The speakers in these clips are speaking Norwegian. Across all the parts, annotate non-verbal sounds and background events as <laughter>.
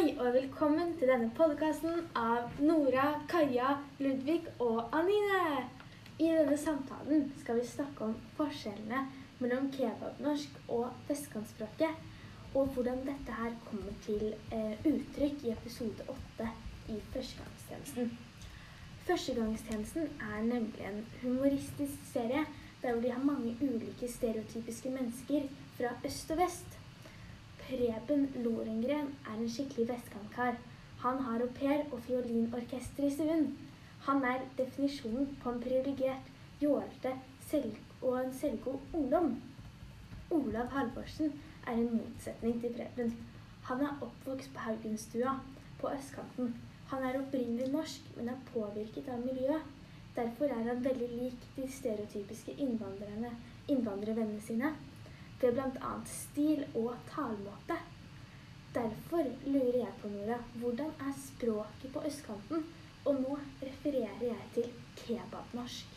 Hei og velkommen til denne podkasten av Nora, Kaja, Ludvig og Anine. I denne samtalen skal vi snakke om forskjellene mellom kebabnorsk og vestkantspråket, og hvordan dette her kommer til eh, uttrykk i episode åtte i Førstegangstjenesten. Førstegangstjenesten er nemlig en humoristisk serie der hvor de har mange ulike stereotypiske mennesker fra øst og vest. Preben Lorengren er en skikkelig vestkantkar. Han har au pair og fiolinorkester i stuen. Han er definisjonen på en privilegert, jålete og en selvgod ungdom. Olav Halvorsen er en motsetning til Preben. Han er oppvokst på Haugenstua på østkanten. Han er opprinnelig norsk, men er påvirket av miljøet. Derfor er han veldig lik de stereotypiske innvandrervennene sine ved bl.a. stil og talemåte. Derfor lurer jeg på, Nora, hvordan er språket på østkanten? Og nå refererer jeg til kebabnorsk.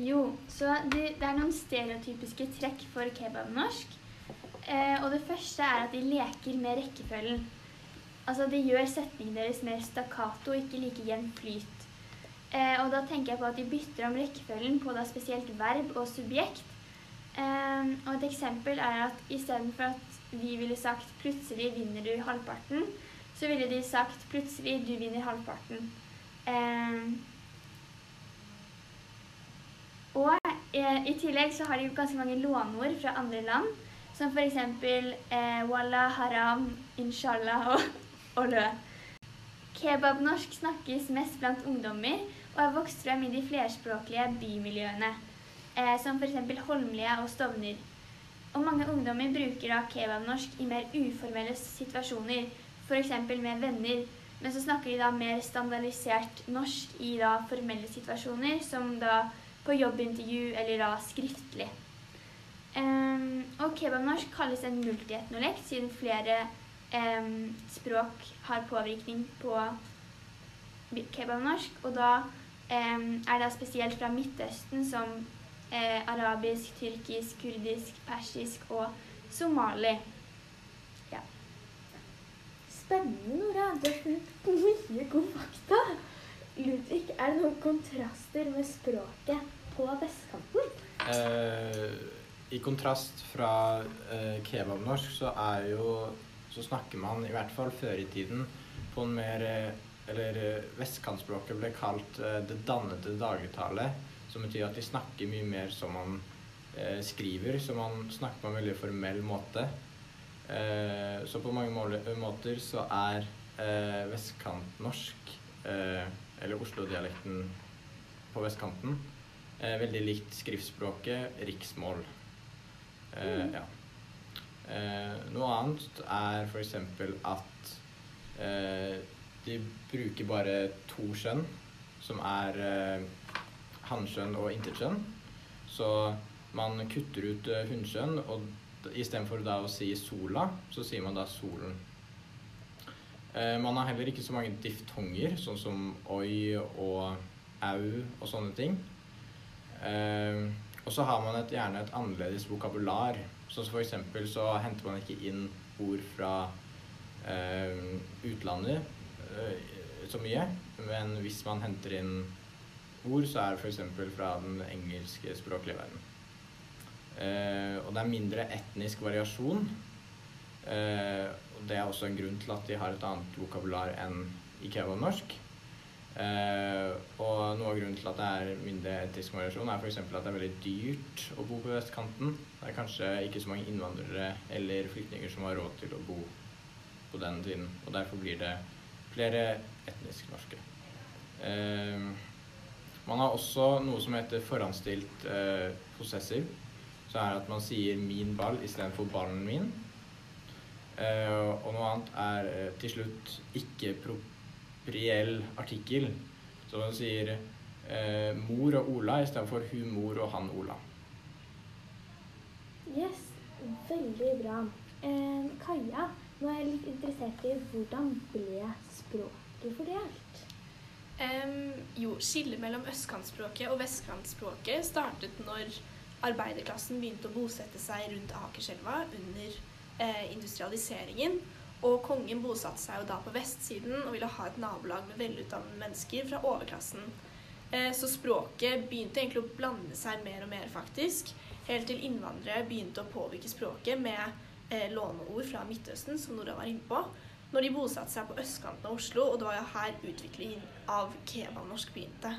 Jo, så det, det er noen stereotypiske trekk for kebabnorsk. Eh, og det første er at de leker med rekkefølgen. Altså de gjør setningen deres mer stakkato, ikke like jevn flyt. Eh, og da tenker jeg på at de bytter om rekkefølgen på da spesielt verb og subjekt. Um, og et eksempel er at istedenfor at vi ville sagt 'plutselig vinner du halvparten', så ville de sagt 'plutselig du vinner halvparten'. Um, og eh, i tillegg så har de ganske mange låneord fra andre land, som f.eks. Eh, walla, haram, inshallah <laughs> og, og lø. Kebabnorsk snakkes mest blant ungdommer og har vokst frem i de flerspråklige bymiljøene eh, som f.eks. Holmlia og Stovner. Og mange ungdommer bruker da kebabnorsk i mer uformelle situasjoner, f.eks. med venner. Men så snakker de da mer standardisert norsk i da formelle situasjoner, som da på jobbintervju eller da skriftlig. Um, og kebabnorsk kalles en multietnolekt, siden flere um, språk har påvirkning på kebabnorsk. Og da um, er det spesielt fra Midtøsten som eh, arabisk, tyrkisk, kurdisk, persisk og somali. Ja. Spennende, Nora. Du har funnet mye god fakta. Ludvig, er det noen kontraster med språket på vestkanten? Eh, I kontrast fra eh, kebabnorsk så er jo Så snakker man, i hvert fall før i tiden, på en mer eh, Eller eh, vestkantspråket ble kalt eh, det dannede dagligtale som betyr at de snakker mye mer som man eh, skriver, så man snakker på en veldig formell måte. Eh, så på mange måter så er eh, vestkantnorsk, eh, eller Oslo-dialekten på vestkanten, eh, veldig likt skriftspråket riksmål. Eh, ja. noe annet er f.eks. at de bruker bare to skjønn, som er hannkjønn og intetkjønn. Så man kutter ut uh, hunnkjønn, og istedenfor da å si sola, så sier man da solen. Uh, man har heller ikke så mange diftonger, sånn som oi og au og sånne ting. Uh, og så har man et, gjerne et annerledes vokabular. Sånn som for eksempel så henter man ikke inn ord fra utlandet så mye. Men hvis man henter inn ord, så er det f.eks. fra den engelske språklige verden. Eh, og det er mindre etnisk variasjon. Eh, og det er også en grunn til at de har et annet vokabular enn i kebabnorsk. Eh, og noe av grunnen til at det er mindre etnisk variasjon, er f.eks. at det er veldig dyrt å bo på vestkanten. Det er kanskje ikke så mange innvandrere eller flyktninger som har råd til å bo på den tiden. Og derfor blir det flere etnisk norske. Eh, man har også noe som heter forhåndsstilt eh, possessiv. Så er det at man sier 'min ball' istedenfor 'ballen min'. Eh, og noe annet er eh, til slutt ikke-propriell artikkel. Så man sier eh, 'mor og Ola' istedenfor 'hun mor og han Ola'. Yes, veldig bra. Eh, Kaja, nå er jeg litt interessert i hvordan ble språket? Um, jo, skillet mellom østkantspråket og vestkantspråket startet når arbeiderklassen begynte å bosette seg rundt Akerselva under eh, industrialiseringen. Og kongen bosatte seg jo da på vestsiden og ville ha et nabolag med velutdannede mennesker fra overklassen. Eh, Så språket begynte egentlig å blande seg mer og mer, faktisk. Helt til innvandrere begynte å påvirke språket med eh, låneord fra Midtøsten, som Nora var inne på, når de bosatte seg på østkanten av Oslo, og det var jo her utviklingen av kebabnorsk begynte.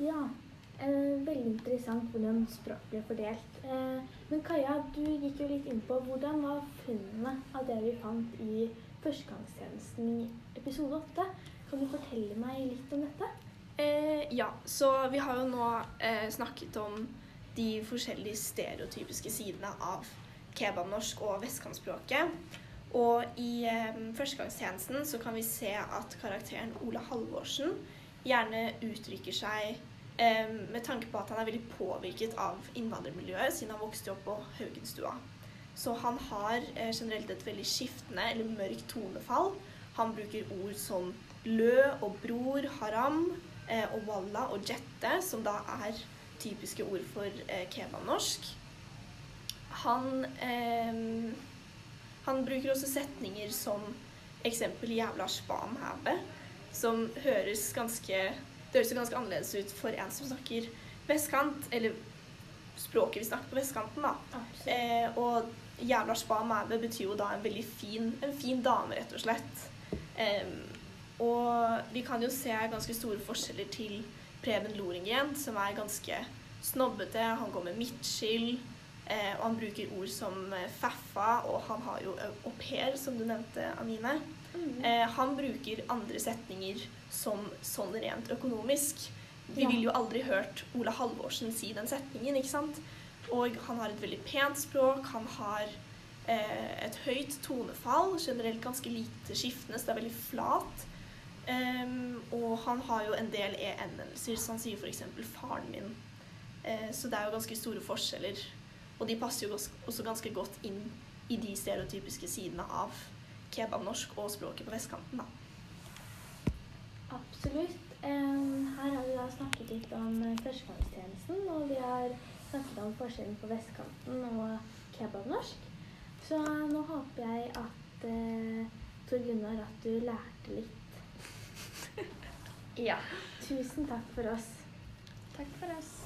Ja, eh, veldig interessant hvordan språk ble fordelt. Eh, men Kaja, du gikk jo litt inn på hvordan var funnene av det vi fant i førstegangstjenesten i episode 8. Kan du fortelle meg litt om dette? Eh, ja, så vi har jo nå eh, snakket om de forskjellige stereotypiske sidene av kebabnorsk og vestkantspråket. Og i eh, førstegangstjenesten så kan vi se at karakteren Ola Halvorsen gjerne uttrykker seg eh, med tanke på at han er veldig påvirket av innvandrermiljøet siden han vokste opp på Haugenstua. Så han har eh, generelt et veldig skiftende eller mørkt tonefall. Han bruker ord som lø og bror, haram eh, og walla og jette, som da er typiske ord for eh, kebabnorsk. Han, eh, han bruker også setninger som eksempel 'jævla spamhæve', som høres ganske Det høres jo ganske annerledes ut for en som snakker vestkant, eller språket vi snakker på vestkanten, da. Eh, og jævla spa mæve betyr jo da en veldig fin, en fin dame, rett og slett. Eh, og vi kan jo se ganske store forskjeller til Preben Loringen, som er ganske snobbete. Han går med midtskill, og han bruker ord som eh, faffa, og han har jo au pair, som du nevnte, Amine. Mm. Eh, han bruker andre setninger som sånn rent økonomisk. Vi Ja. ville jo aldri hørt Ola Halvorsen si den setningen, ikke sant? Og han har et veldig pent språk, han har eh, et høyt tonefall, generelt ganske lite skiftende, så det er veldig flat. Um, og han har jo en del e-endelser, så han sier f.eks. 'faren min'. Eh, så det er jo ganske store forskjeller. Og de passer jo også ganske godt inn i de stereotypiske sidene av kebabnorsk og språket på vestkanten, da. Absolutt. Her har vi da snakket litt om eh, førstegangstjenesten, og vi har snakket om forskjellen på vestkanten og kebabnorsk. Så nå håper jeg at eh, Tor Gunnar at du lærte litt. <laughs> Ja. Tusen takk for oss. Takk for oss.